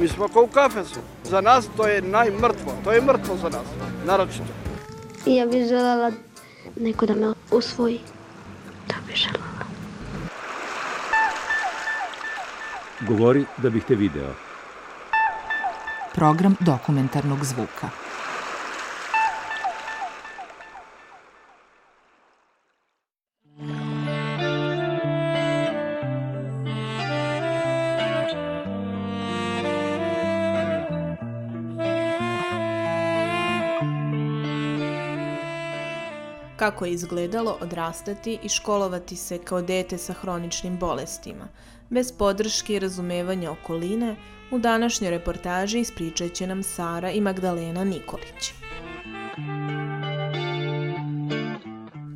Mi smo kao u kafesu. Za nas to je najmrtvo. To je mrtvo za nas, naročito. I ja bih želela neko da me usvoji. To bih želela. Govori da bih te video. Program dokumentarnog zvuka. Kako je izgledalo odrastati i školovati se kao dete sa hroničnim bolestima. Bez podrške i razumevanja okoline, u današnjoj reportaži ispričat će nam Sara i Magdalena Nikolić.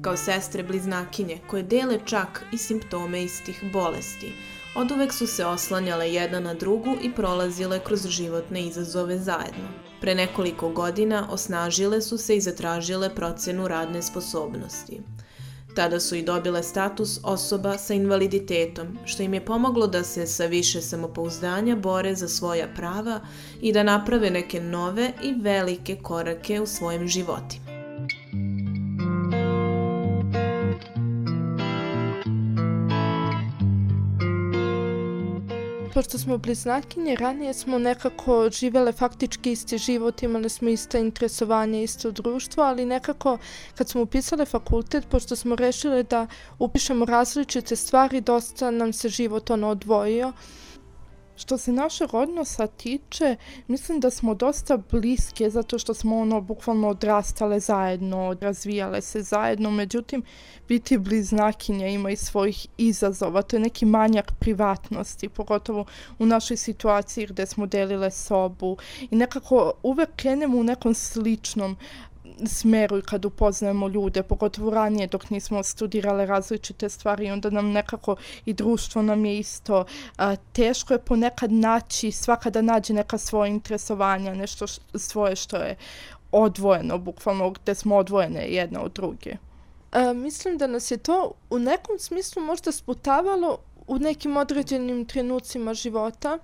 Kao sestre bliznakinje koje dele čak i simptome istih bolesti, od uvek su se oslanjale jedna na drugu i prolazile kroz životne izazove zajedno. Pre nekoliko godina osnažile su se i zatražile procenu radne sposobnosti. Tada su i dobile status osoba sa invaliditetom, što im je pomoglo da se sa više samopouzdanja bore za svoja prava i da naprave neke nove i velike korake u svojim životima. Pošto smo bliznakinje, ranije smo nekako živele faktički isti život, imali smo ista interesovanje, isto društvo, ali nekako kad smo upisale fakultet, pošto smo rešile da upišemo različite stvari, dosta nam se život ono odvojio. Što se našeg odnosa tiče, mislim da smo dosta bliske zato što smo ono bukvalno odrastale zajedno, razvijale se zajedno, međutim biti bliznakinja ima i svojih izazova, to je neki manjak privatnosti, pogotovo u našoj situaciji gde smo delile sobu. I nekako uvek krenemo u nekom sličnom smeru kad upoznajemo ljude, pogotovo ranije dok nismo studirale različite stvari, onda nam nekako i društvo nam je isto a, teško je ponekad naći, svaka da nađe neka svoje interesovanja, nešto š, svoje što je odvojeno, bukvalno gde smo odvojene jedna od druge. A, mislim da nas je to u nekom smislu možda sputavalo u nekim određenim trenucima života,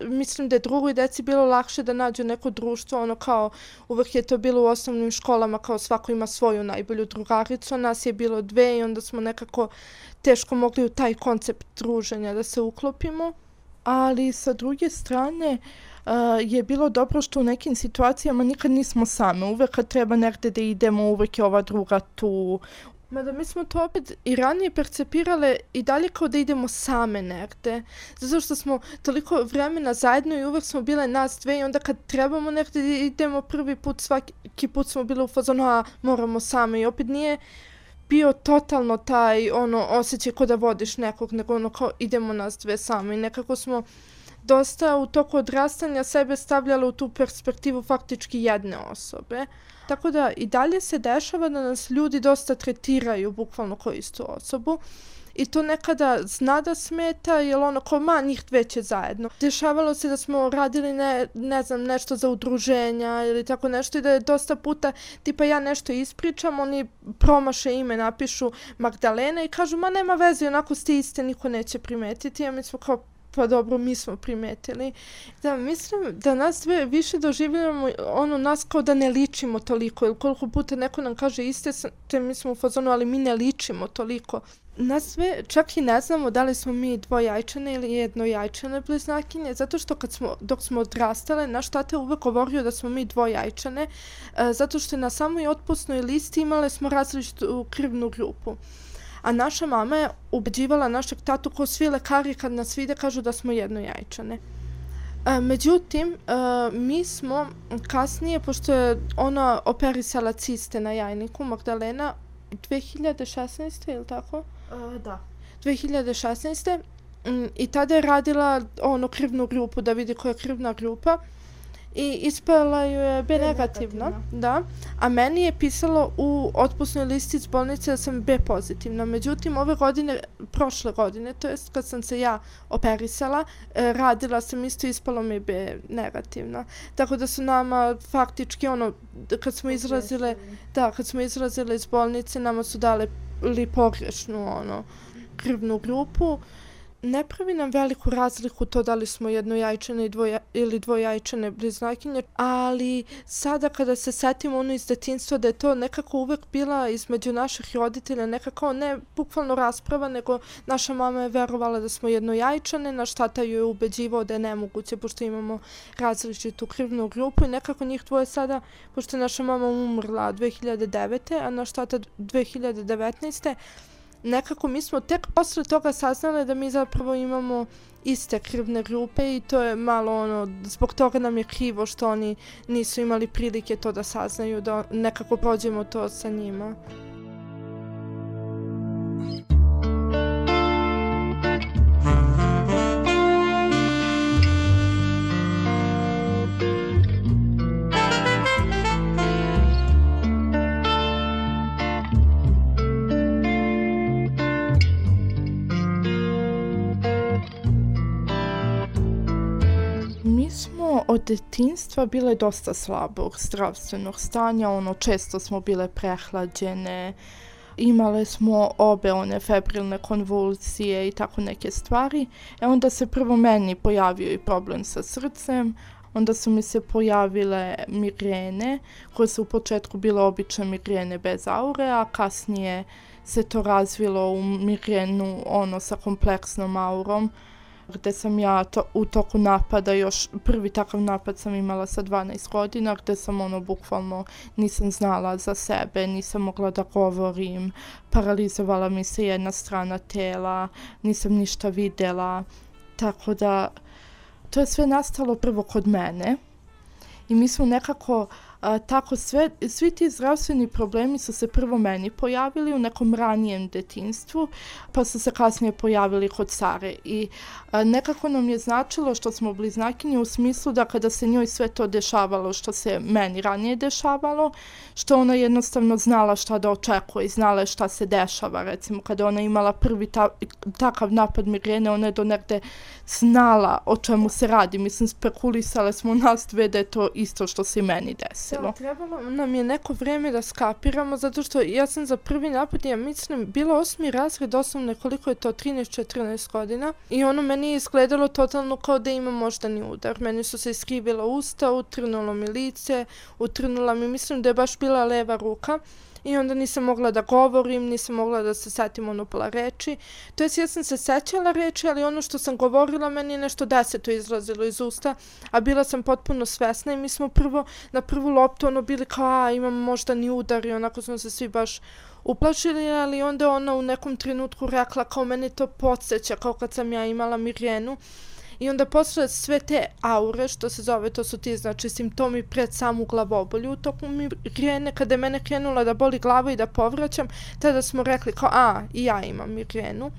mislim da je drugoj deci bilo lakše da nađu neko društvo, ono kao uvek je to bilo u osnovnim školama, kao svako ima svoju najbolju drugaricu, nas je bilo dve i onda smo nekako teško mogli u taj koncept druženja da se uklopimo. Ali sa druge strane uh, je bilo dobro što u nekim situacijama nikad nismo same. Uvek kad treba negde da idemo, uvek je ova druga tu. Mada mi smo to opet i ranije percepirale i dalje kao da idemo same negde. Zato što smo toliko vremena zajedno i uvek smo bile nas dve i onda kad trebamo negde idemo prvi put, svaki put smo bile u fazonu, a moramo same. I opet nije bio totalno taj ono osjećaj kod da vodiš nekog, nego ono kao idemo nas dve same. I nekako smo dosta u toku odrastanja sebe stavljala u tu perspektivu faktički jedne osobe. Tako da i dalje se dešava da nas ljudi dosta tretiraju bukvalno kao istu osobu. I to nekada zna da smeta, jer ono kao ma njih dve će zajedno. Dešavalo se da smo radili ne, ne znam, nešto za udruženja ili tako nešto i da je dosta puta tipa ja nešto ispričam, oni promaše ime, napišu Magdalena i kažu ma nema veze, onako ste iste, niko neće primetiti. A mi smo kao pa dobro, mi smo primetili. Da, mislim da nas dve više doživljamo ono nas kao da ne ličimo toliko, ili koliko puta neko nam kaže iste, te mi smo u fazonu, ali mi ne ličimo toliko. Nas sve čak i ne znamo da li smo mi dvojajčane ili jednojajčane bliznakinje, zato što kad smo, dok smo odrastale, naš tate uvek govorio da smo mi dvojajčane, e, zato što je na samoj otpusnoj listi imale smo različitu krivnu grupu a naša mama je ubeđivala našeg tatu ko svi lekari kad nas vide kažu da smo jednojajčane. E, međutim, e, mi smo kasnije, pošto je ona operisala ciste na jajniku, Magdalena, 2016. ili tako? E, da. 2016. Mm, I tada je radila ono krivnu grupu da vidi koja je krivna grupa. I ispala ju je B negativna, da, a meni je pisalo u otpusnoj listi iz bolnice da sam B pozitivna. Međutim, ove godine, prošle godine, to jest kad sam se ja operisala, e, radila sam isto i ispalo mi B negativna. Tako da su nama faktički ono, kad smo izrazile, da, kad smo izrazile iz bolnice, nama su dale li pogrešnu ono, krvnu grupu ne pravi nam veliku razliku to da li smo jednojajčane i dvoja, ili dvojajčane bliznakinje, ali sada kada se setimo ono iz detinstva da je to nekako uvek bila između naših roditelja, nekako ne bukvalno rasprava, nego naša mama je verovala da smo jednojajčane, naš tata ju je ubeđivao da je nemoguće, pošto imamo različitu krivnu grupu i nekako njih dvoje sada, pošto je naša mama umrla 2009. a naš tata 2019 nekako mi smo tek posle toga saznali da mi zapravo imamo iste krvne grupe i to je malo ono, zbog toga nam je krivo što oni nisu imali prilike to da saznaju, da nekako prođemo to sa njima. Od detinstva bile dosta slabog zdravstvenog stanja, ono često smo bile prehlađene, imale smo obe one febrilne konvulsije i tako neke stvari. E onda se prvo meni pojavio i problem sa srcem, onda su mi se pojavile migrene, koje su u početku bile obične migrene bez aure, a kasnije se to razvilo u migrenu ono sa kompleksnom aurom, gde sam ja to, u toku napada još prvi takav napad sam imala sa 12 godina gde sam ono bukvalno nisam znala za sebe, nisam mogla da govorim, paralizovala mi se jedna strana tela, nisam ništa videla, tako da to je sve nastalo prvo kod mene i mi smo nekako uh, a, tako sve, svi ti zdravstveni problemi su se prvo meni pojavili u nekom ranijem detinstvu, pa su se kasnije pojavili kod Sare. I a, nekako nam je značilo što smo bliznakinje u smislu da kada se njoj sve to dešavalo što se meni ranije dešavalo, što ona jednostavno znala šta da očekuje i znala šta se dešava. Recimo, kada ona imala prvi ta, takav napad migrene, ona je do negde znala o čemu se radi. Mislim, spekulisale smo nas dve da je to isto što se i meni desi desilo. Da, trebalo nam je neko vrijeme da skapiramo, zato što ja sam za prvi napad, ja mislim, bilo osmi razred osnovne, koliko je to, 13-14 godina. I ono meni je izgledalo totalno kao da ima moždani udar. Meni su se iskrivila usta, utrnulo mi lice, utrnula mi, mislim da je baš bila leva ruka i onda nisam mogla da govorim, nisam mogla da se setim ono pola reči. To jest, ja sam se sećala reči, ali ono što sam govorila, meni je nešto deseto izlazilo iz usta, a bila sam potpuno svesna i mi smo prvo, na prvu loptu ono bili kao, a imam možda ni udar i onako smo se svi baš uplašili, ali onda ona u nekom trenutku rekla kao mene to podsjeća, kao kad sam ja imala Mirjenu. I onda posle sve te aure, što se zove, to su ti znači simptomi pred samu glavobolju, tokom migrene, kada je mene krenula da boli glava i da povraćam, tada smo rekli kao, a, i ja imam migrenu.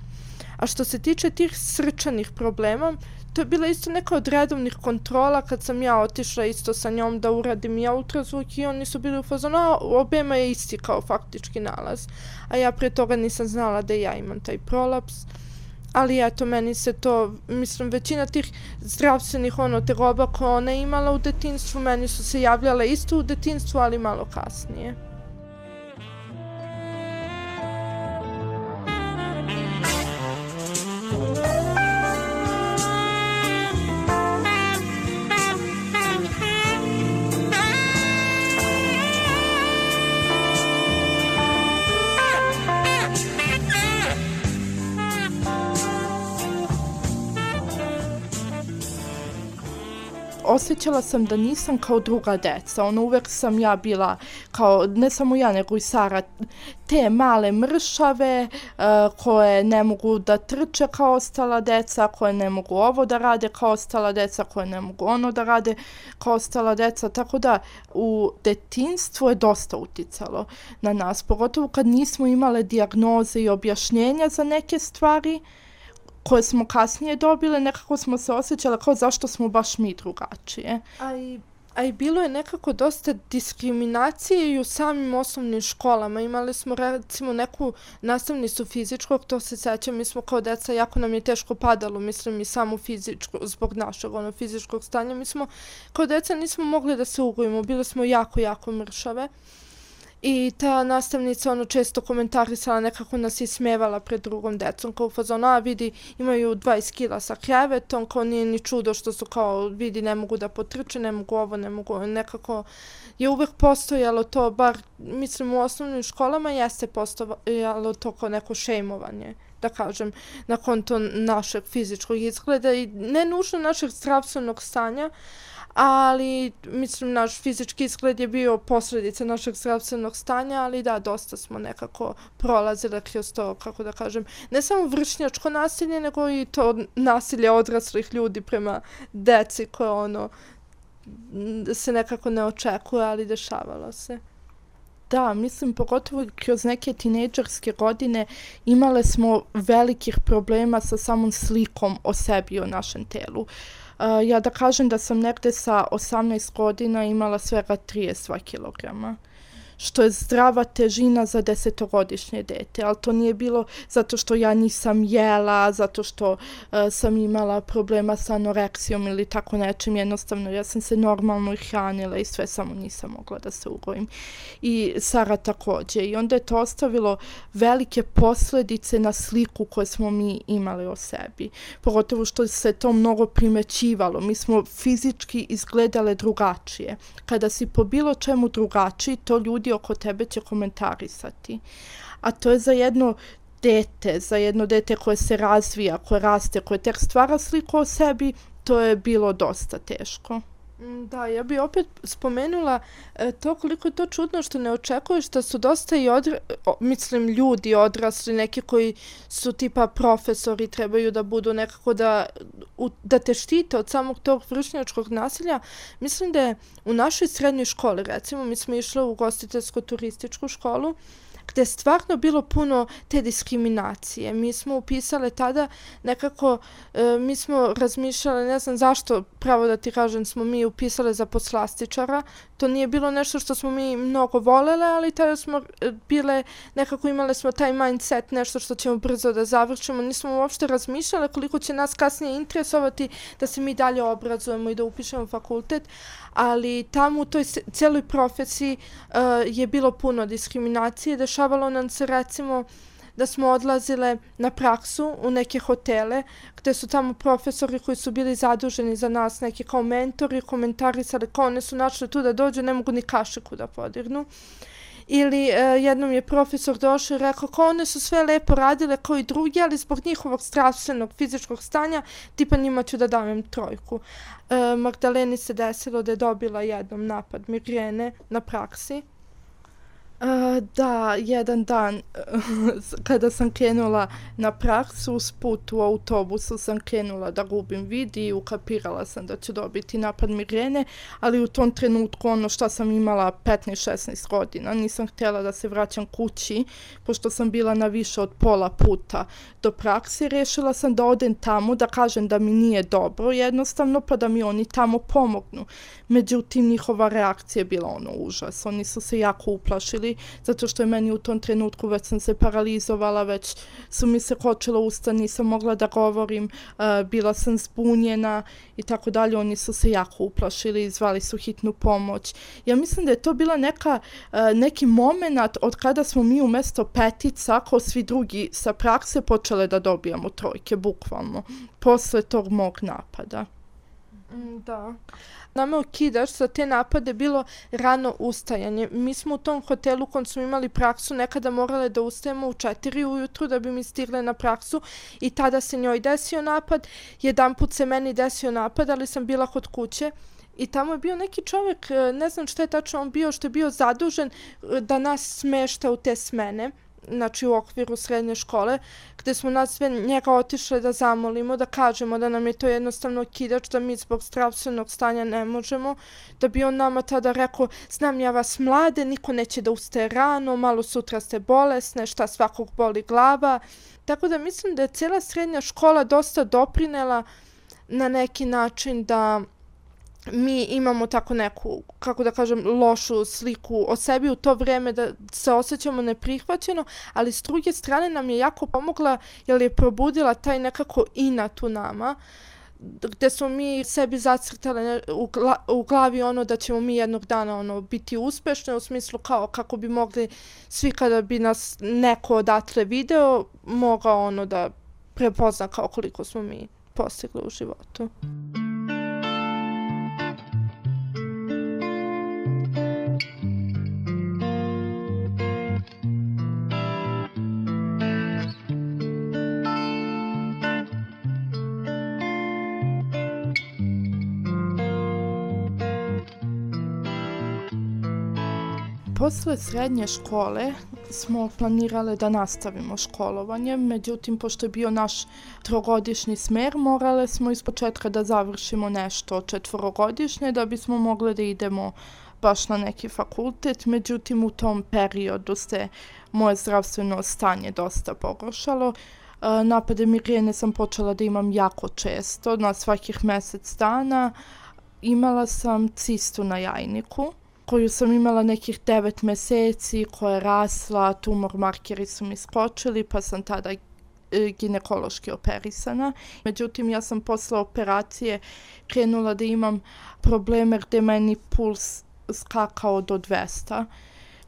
A što se tiče tih srčanih problema, to je bila isto neka od redovnih kontrola kad sam ja otišla isto sa njom da uradim ja ultrazvuk i oni su bili u fazonu, a obema je isti kao faktički nalaz. A ja pre toga nisam znala da ja imam taj prolaps ali eto, meni se to, mislim, većina tih zdravstvenih ono, tegoba koje ona imala u detinstvu, meni su se javljale isto u detinstvu, ali malo kasnije. Osjećala sam da nisam kao druga deca. Ono, uvek sam ja bila kao, ne samo ja, nego i Sara, te male mršave uh, koje ne mogu da trče kao ostala deca, koje ne mogu ovo da rade kao ostala deca, koje ne mogu ono da rade kao ostala deca. Tako da u detinstvu je dosta uticalo na nas, pogotovo kad nismo imale dijagnoze i objašnjenja za neke stvari. Uh, koje smo kasnije dobile, nekako smo se osjećale kao zašto smo baš mi drugačije. A i a i bilo je nekako dosta diskriminacije i u samim osnovnim školama. Imali smo recimo neku nastavnicu fizičkog, to se sećam, mi smo kao deca, jako nam je teško padalo, mislim i samo fizičko, zbog našeg ono, fizičkog stanja. Mi smo kao deca nismo mogli da se ugojimo, bili smo jako, jako mršave. I ta nastavnica ono često komentarisala, nekako nas je smevala pred drugom decom, kao fazon, a vidi, imaju 20 kila sa krevetom, kao nije ni čudo što su kao, vidi, ne mogu da potrče, ne mogu ovo, ne mogu, ono. nekako je uvek postojalo to, bar, mislim, u osnovnim školama jeste postojalo to kao neko šejmovanje da kažem, na konto našeg fizičkog izgleda i ne nužno našeg zdravstvenog stanja, ali mislim naš fizički izgled je bio posljedica našeg zdravstvenog stanja, ali da, dosta smo nekako prolazili kroz to, kako da kažem, ne samo vršnjačko nasilje, nego i to nasilje odraslih ljudi prema deci koje ono se nekako ne očekuje, ali dešavalo se. Da, mislim, pogotovo kroz neke tinejdžerske godine imale smo velikih problema sa samom slikom o sebi i o našem telu. Uh, ja da kažem da sam negde sa 18 godina imala svega 32 kilograma što je zdrava težina za desetogodišnje dete, ali to nije bilo zato što ja nisam jela, zato što uh, sam imala problema sa anoreksijom ili tako nečim, jednostavno ja sam se normalno hranila i sve samo nisam mogla da se ugojim. I Sara takođe. I onda je to ostavilo velike posledice na sliku koje smo mi imali o sebi. Pogotovo što se to mnogo primećivalo. Mi smo fizički izgledale drugačije. Kada si po bilo čemu drugačiji, to ljudi ljudi oko tebe će komentarisati. A to je za jedno dete, za jedno dete koje se razvija, koje raste, koje tek stvara sliku o sebi, to je bilo dosta teško. Mm, da, ja bih opet spomenula e, to koliko je to čudno što ne očekuješ da su dosta i odra, o, mislim ljudi odrasli, neki koji su tipa profesori, trebaju da budu nekako da, u, da te štite od samog tog vršnjačkog nasilja. Mislim da je u našoj srednjoj školi, recimo, mi smo išli u gostiteljsko-turističku školu, gde je stvarno bilo puno te diskriminacije. Mi smo upisale tada nekako, e, mi smo razmišljale, ne znam zašto, pravo da ti kažem, smo mi upisale za poslastičara. To nije bilo nešto što smo mi mnogo volele, ali tada smo e, bile, nekako imale smo taj mindset, nešto što ćemo brzo da završimo. Nismo uopšte razmišljale koliko će nas kasnije interesovati da se mi dalje obrazujemo i da upišemo fakultet ali tamo u toj celoj profesiji uh, je bilo puno diskriminacije. Dešavalo nam se recimo da smo odlazile na praksu u neke hotele gde su tamo profesori koji su bili zaduženi za nas, neki kao mentori, komentarisali kao one su našli tu da dođu, ne mogu ni kašiku da podignu. Ili e, jednom je profesor došao i rekao kao one su sve lepo radile kao i drugi, ali zbog njihovog strastvenog fizičkog stanja, tipa njima ću da davim trojku. E, Magdaleni se desilo da je dobila jednom napad migrene na praksi Uh, da, jedan dan eh, kada sam krenula na praksu, s put u autobusu sam krenula da gubim vid i ukapirala sam da ću dobiti napad migrene, ali u tom trenutku ono što sam imala 15-16 godina, nisam htjela da se vraćam kući, pošto sam bila na više od pola puta do prakse, rešila sam da odem tamo, da kažem da mi nije dobro jednostavno, pa da mi oni tamo pomognu. Međutim, njihova reakcija je bila ono užas, oni su se jako uplašili boli, zato što je meni u tom trenutku već sam se paralizovala, već su mi se kočila usta, nisam mogla da govorim, uh, bila sam zbunjena i tako dalje. Oni su se jako uplašili, zvali su hitnu pomoć. Ja mislim da je to bila neka, uh, neki moment od kada smo mi umesto petica, kao svi drugi sa prakse, počele da dobijamo trojke, bukvalno, posle tog mog napada. Mm, da nama okidač za te napade bilo rano ustajanje. Mi smo u tom hotelu kod smo imali praksu nekada morale da ustajemo u četiri ujutru da bi mi stigle na praksu i tada se njoj desio napad. Jedan put se meni desio napad, ali sam bila kod kuće. I tamo je bio neki čovjek, e, ne znam što je tačno on bio, što je bio zadužen e, da nas smešta u te smene znači u okviru srednje škole, gde smo nas sve njega otišle da zamolimo, da kažemo da nam je to jednostavno kidač, da mi zbog zdravstvenog stanja ne možemo, da bi on nama tada rekao, znam ja vas mlade, niko neće da ustaje rano, malo sutra ste bolesne, šta svakog boli glava. Tako da mislim da je cijela srednja škola dosta doprinela na neki način da mi imamo tako neku, kako da kažem, lošu sliku o sebi u to vrijeme da se osjećamo neprihvaćeno, ali s druge strane nam je jako pomogla jer je probudila taj nekako inat u nama, gdje smo mi sebi zacrtali u, gla, u glavi ono da ćemo mi jednog dana ono biti uspešni u smislu kao kako bi mogli svi kada bi nas neko odatle video mogao ono da prepozna kao koliko smo mi postigli u životu. Mm. Posle srednje škole smo planirale da nastavimo školovanje, međutim, pošto je bio naš trogodišnji smer, morale smo iz početka da završimo nešto četvorogodišnje da bismo mogle da idemo baš na neki fakultet, međutim, u tom periodu se moje zdravstveno stanje dosta pogoršalo. E, napade migrene sam počela da imam jako često, na svakih mesec dana. Imala sam cistu na jajniku koju sam imala nekih 9 meseci, koja je rasla, tumor markeri su mi skočili, pa sam tada e, ginekološki operisana. Međutim, ja sam posle operacije krenula da imam probleme gde meni puls skakao do 200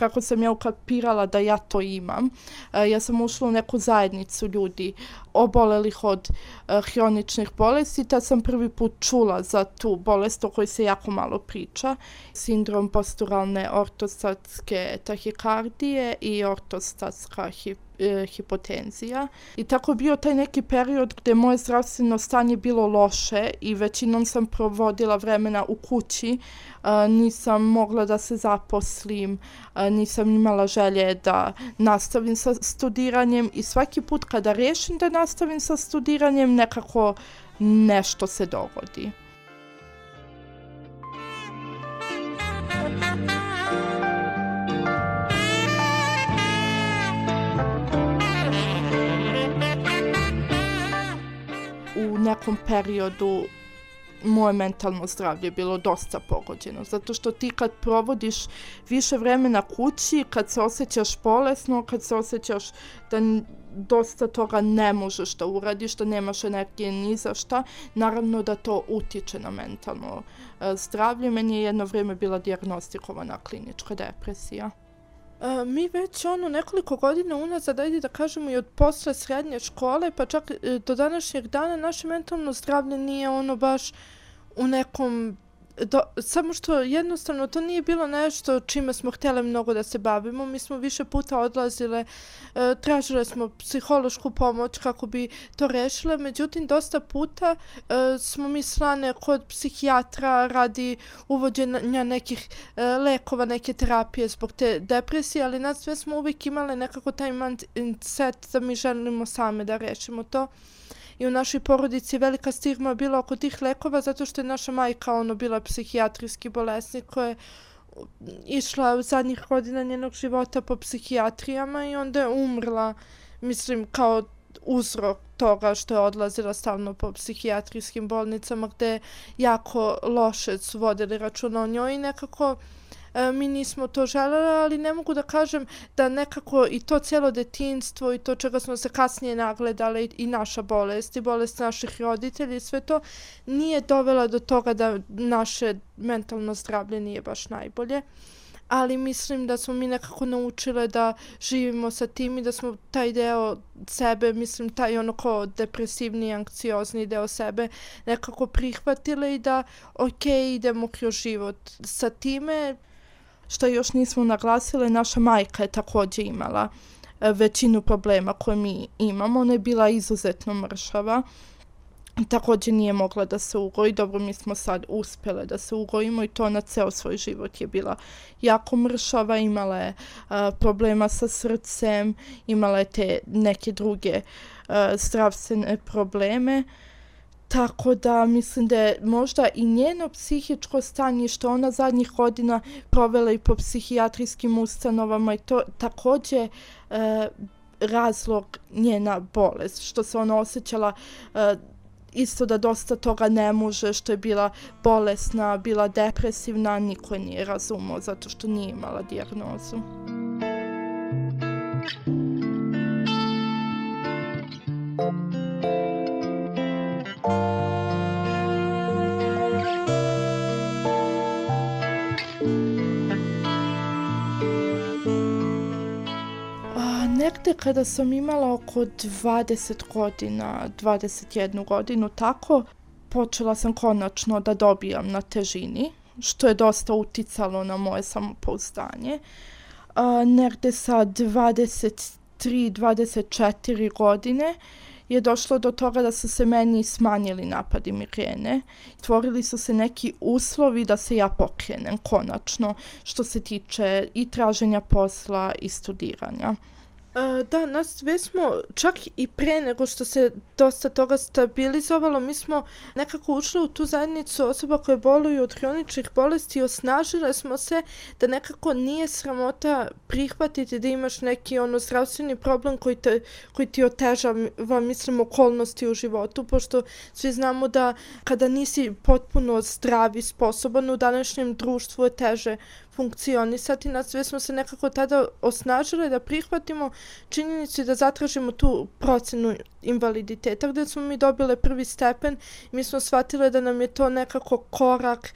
kako sam ja ukapirala da ja to imam, e, ja sam ušla u neku zajednicu ljudi obolelih od e, hroničnih bolesti, tad sam prvi put čula za tu bolest o kojoj se jako malo priča, sindrom posturalne ortostatske tahikardije i ortostatska hipotencija e, hipotenzija. I tako bio taj neki period gde moje zdravstveno stanje bilo loše i većinom sam provodila vremena u kući. E, nisam mogla da se zaposlim, e, nisam imala želje da nastavim sa studiranjem i svaki put kada rešim da nastavim sa studiranjem nekako nešto se dogodi. U nekom periodu moje mentalno zdravlje je bilo dosta pogođeno. Zato što ti kad provodiš više vremena kući, kad se osjećaš bolesno, kad se osjećaš da dosta toga ne možeš da uradiš, da nemaš energije ni za šta, naravno da to utiče na mentalno e, zdravlje. Meni je jedno vrijeme bila diagnostikovana klinička depresija. E, mi već ono nekoliko godina unazad, ajde da kažemo i od posle srednje škole, pa čak e, do današnjeg dana naše mentalno zdravlje nije ono baš u nekom do, samo što jednostavno to nije bilo nešto čime smo htjele mnogo da se bavimo. Mi smo više puta odlazile, e, tražile smo psihološku pomoć kako bi to rešile. Međutim, dosta puta e, smo mi slane kod psihijatra radi uvođenja nekih e, lekova, neke terapije zbog te depresije, ali nas sve smo uvijek imale nekako taj mindset da mi želimo same da rešimo to i u našoj porodici velika stigma bila oko tih lekova zato što je naša majka ono bila psihijatrijski bolesnik koja je išla u zadnjih godina njenog života po psihijatrijama i onda je umrla, mislim, kao uzrok toga što je odlazila stalno po psihijatrijskim bolnicama gde jako loše su vodili računa o njoj i nekako e, mi nismo to želeli, ali ne mogu da kažem da nekako i to cijelo detinstvo i to čega smo se kasnije nagledale i naša bolest i bolest naših roditelja i sve to nije dovela do toga da naše mentalno zdravlje nije baš najbolje. Ali mislim da smo mi nekako naučile da živimo sa tim i da smo taj deo sebe, mislim taj ono ko depresivni, ankciozni deo sebe nekako prihvatile i da ok, idemo kroz život sa time što još nismo naglasile, naša majka je također imala e, većinu problema koje mi imamo. Ona je bila izuzetno mršava. Također nije mogla da se ugoji. Dobro, mi smo sad uspjele da se ugojimo i to na ceo svoj život je bila jako mršava. Imala je uh, problema sa srcem, imala je te neke druge uh, zdravstvene probleme. Uh, Tako da mislim da je možda i njeno psihičko stanje što ona zadnjih godina provela i po psihijatrijskim ustanovama i to također e, razlog njena bolest, što se ona osjećala e, isto da dosta toga ne može, što je bila bolesna, bila depresivna, niko je nije razumao zato što nije imala dijagnozu. A, negde kada sam imala oko 20 godina, 21 godinu, tako, počela sam konačno da dobijam na težini, što je dosta uticalo na moje samopouzdanje. A, negde sa 23-24 godine je došlo do toga da su se meni smanjili napadi migrene. Tvorili su se neki uslovi da se ja pokrenem konačno što se tiče i traženja posla i studiranja. E, da, nas sve smo, čak i pre nego što se dosta toga stabilizovalo, mi smo nekako ušli u tu zajednicu osoba koje boluju od hroničnih bolesti i osnažile smo se da nekako nije sramota prihvatiti da imaš neki ono zdravstveni problem koji, te, koji ti otežava, mislim, okolnosti u životu, pošto svi znamo da kada nisi potpuno zdrav i sposoban u današnjem društvu je teže funkcionisati. Na sve smo se nekako tada osnažile da prihvatimo činjenicu da zatražimo tu procenu invaliditeta gdje smo mi dobile prvi stepen i mi smo shvatile da nam je to nekako korak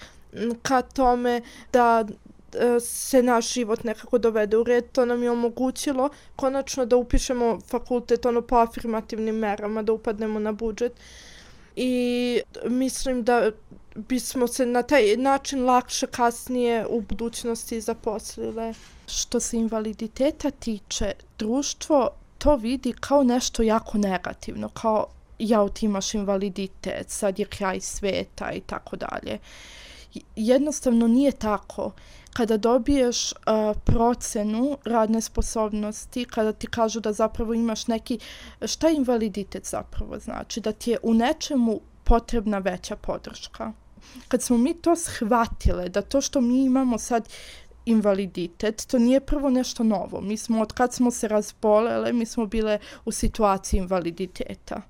ka tome da e, se naš život nekako dovede u red. To nam je omogućilo konačno da upišemo fakultet ono po afirmativnim merama, da upadnemo na budžet. I mislim da bismo se na taj način lakše kasnije u budućnosti zaposlile. Što se invaliditeta tiče, društvo to vidi kao nešto jako negativno, kao ja ti imaš invaliditet, sad je kraj sveta i tako dalje. Jednostavno nije tako. Kada dobiješ uh, procenu radne sposobnosti, kada ti kažu da zapravo imaš neki, šta invaliditet zapravo znači? Da ti je u nečemu potrebna veća podrška kad smo mi to shvatile, da to što mi imamo sad invaliditet, to nije prvo nešto novo. Mi smo, od kad smo se razbolele, mi smo bile u situaciji invaliditeta.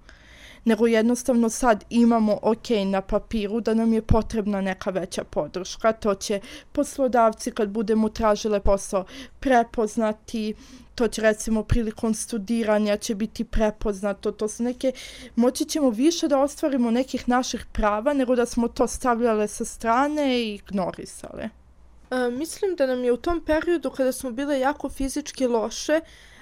Nego jednostavno sad imamo ok na papiru da nam je potrebna neka veća podrška. To će poslodavci kad budemo tražile posao prepoznati, to će recimo prilikom studiranja će biti prepoznato, to su neke, moći ćemo više da ostvarimo nekih naših prava nego da smo to stavljale sa strane i ignorisale. A, mislim da nam je u tom periodu kada smo bile jako fizički loše,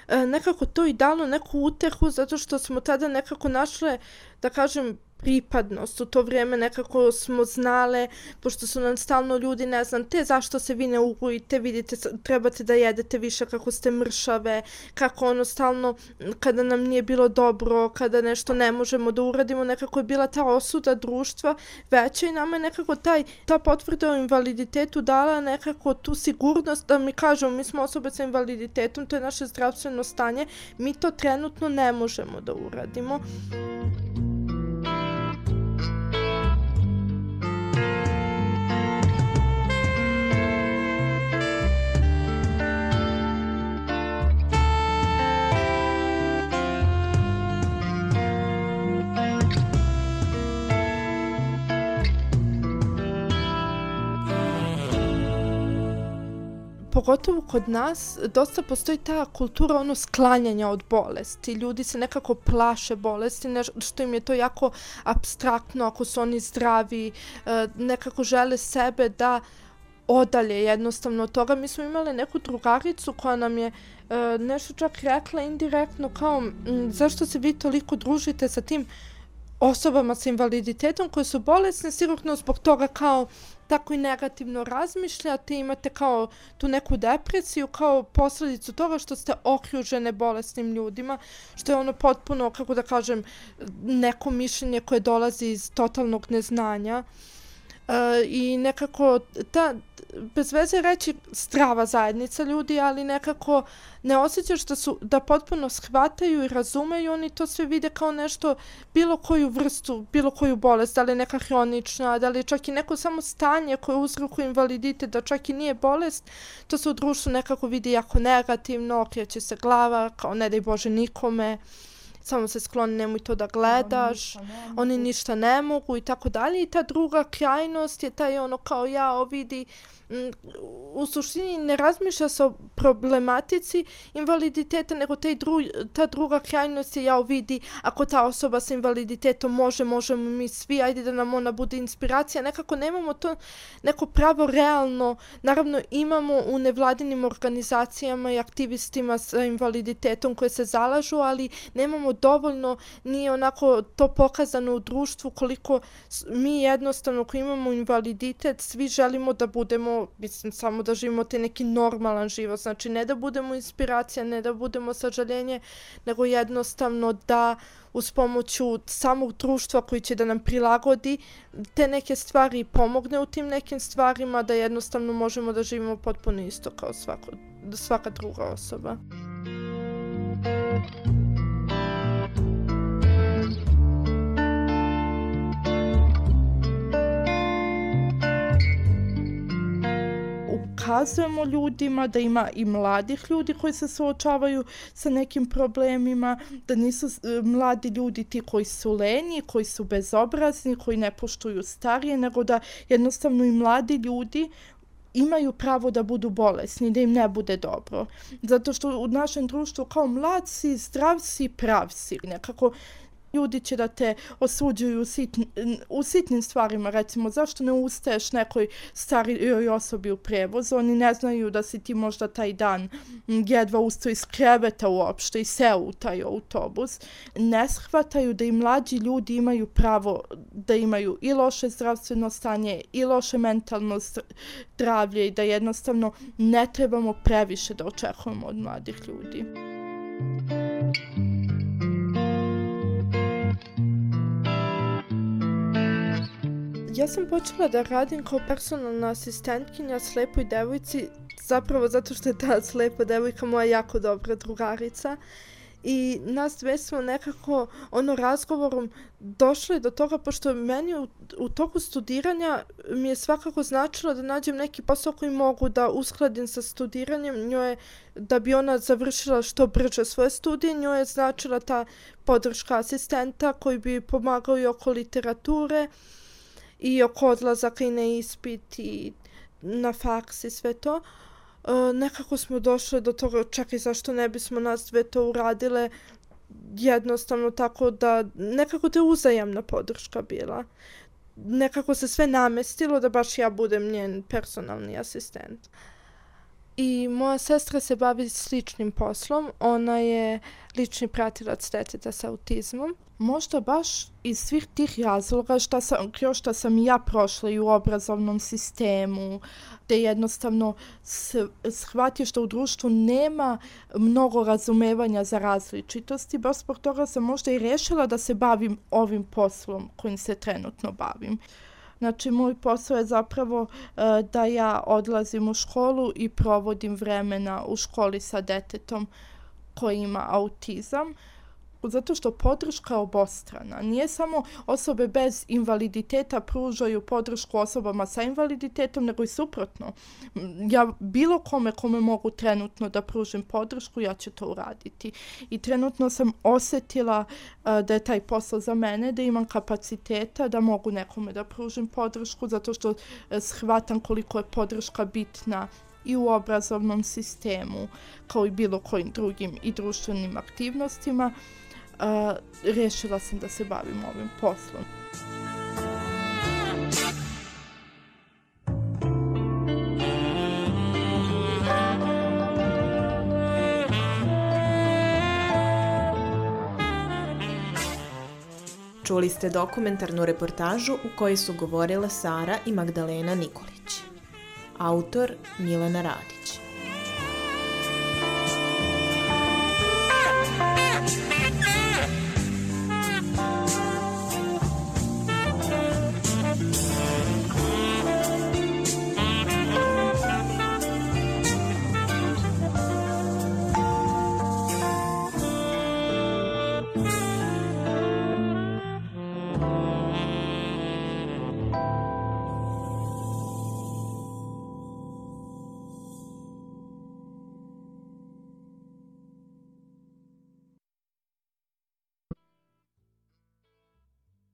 E, nekako to i dalo neku utehu zato što smo tada nekako našle, da kažem, pripadnost. U to vrijeme nekako smo znale, pošto su nam stalno ljudi, ne znam, te zašto se vi ne ugojite, vidite, trebate da jedete više kako ste mršave, kako ono stalno, kada nam nije bilo dobro, kada nešto ne možemo da uradimo, nekako je bila ta osuda društva veća i nama je nekako taj, ta potvrda o invaliditetu dala nekako tu sigurnost da mi kažemo, mi smo osobe sa invaliditetom, to je naše zdravstveno stanje, mi to trenutno ne možemo da uradimo. Pogotovo kod nas, dosta postoji ta kultura ono sklanjanja od bolesti. Ljudi se nekako plaše bolesti, što im je to jako abstraktno ako su oni zdravi, e, nekako žele sebe da odalje jednostavno od toga. Mi smo imali neku drugaricu koja nam je e, nešto čak rekla indirektno kao zašto se vi toliko družite sa tim osobama sa invaliditetom koje su bolesne, sigurno zbog toga kao tako i negativno razmišljate, imate kao tu neku depresiju kao posljedicu toga što ste okružene bolesnim ljudima, što je ono potpuno, kako da kažem, neko mišljenje koje dolazi iz totalnog neznanja. Uh, I nekako ta, bez veze reći strava zajednica ljudi, ali nekako ne osjećaš da su da potpuno shvataju i razumeju, oni to sve vide kao nešto, bilo koju vrstu, bilo koju bolest, da li neka hronična, da li čak i neko samo stanje koje uzrokuje invaliditet, da čak i nije bolest, to se u društvu nekako vidi jako negativno, okreće se glava, kao ne daj Bože nikome. samo se skloni, nemoj to da gledaš, oni ništa ne mogu i tako dalje. I ta druga krajnost je taj ono kao ja, o vidi, Mm, u suštini ne razmišlja se o problematici invaliditeta, nego taj dru, ta druga krajnost je ja vidi ako ta osoba sa invaliditetom može, možemo mi svi, ajde da nam ona bude inspiracija. Nekako nemamo to neko pravo realno, naravno imamo u nevladinim organizacijama i aktivistima sa invaliditetom koje se zalažu, ali nemamo dovoljno, nije onako to pokazano u društvu koliko mi jednostavno ko imamo invaliditet, svi želimo da budemo mislim, samo da živimo te neki normalan život. Znači, ne da budemo inspiracija, ne da budemo sažaljenje, nego jednostavno da uz pomoću samog društva koji će da nam prilagodi te neke stvari i pomogne u tim nekim stvarima, da jednostavno možemo da živimo potpuno isto kao svako, svaka druga osoba. Thank you. Pokazujemo ljudima da ima i mladih ljudi koji se suočavaju sa nekim problemima, da nisu e, mladi ljudi ti koji su lenji, koji su bezobrazni, koji ne poštuju starije, nego da jednostavno i mladi ljudi imaju pravo da budu bolesni, da im ne bude dobro. Zato što u našem društvu kao mlad si, zdrav si, prav si. Nekako ljudi će da te osuđuju u, u sitnim stvarima, recimo, zašto ne ustaješ nekoj starijoj osobi u prevozu, oni ne znaju da si ti možda taj dan jedva ustao iz kreveta uopšte i seo u taj autobus, ne shvataju da i mlađi ljudi imaju pravo da imaju i loše zdravstveno stanje i loše mentalno zdravlje i da jednostavno ne trebamo previše da očekujemo od mladih ljudi. Ja sam počela da radim kao personalna asistentkinja slepoj devojci, zapravo zato što je ta slepa devojka moja jako dobra drugarica. I nas dve smo nekako ono razgovorom došle do toga, pošto meni u, u toku studiranja mi je svakako značilo da nađem neki posao koji mogu da uskladim sa studiranjem. Njoj da bi ona završila što brže svoje studije, njoj je značila ta podrška asistenta koji bi pomagao i oko literature i oko odlazaka i na ispit i na faks i sve to. Uh, nekako smo došle do toga, čekaj, zašto ne bismo nas dve to uradile jednostavno tako da nekako te uzajamna podrška bila. Nekako se sve namestilo da baš ja budem njen personalni asistent. I moja sestra se bavi sličnim poslom. Ona je lični pratilac deteta sa autizmom možda baš iz svih tih razloga šta sam, kroz šta sam ja prošla i u obrazovnom sistemu, gde jednostavno shvatio što u društvu nema mnogo razumevanja za različitosti, baš zbog toga sam možda i rešila da se bavim ovim poslom kojim se trenutno bavim. Znači, moj posao je zapravo e, da ja odlazim u školu i provodim vremena u školi sa detetom koji ima autizam zato što podrška obostrana. Nije samo osobe bez invaliditeta pružaju podršku osobama sa invaliditetom, nego i suprotno. Ja bilo kome kome mogu trenutno da pružim podršku, ja ću to uraditi. I trenutno sam osjetila uh, da je taj posao za mene, da imam kapaciteta da mogu nekome da pružim podršku, zato što uh, shvatam koliko je podrška bitna i u obrazovnom sistemu, kao i bilo kojim drugim i društvenim aktivnostima a, rešila sam da se bavim ovim poslom. Čuli ste dokumentarnu reportažu u kojoj su govorile Sara i Magdalena Nikolić. Autor Milena Radić.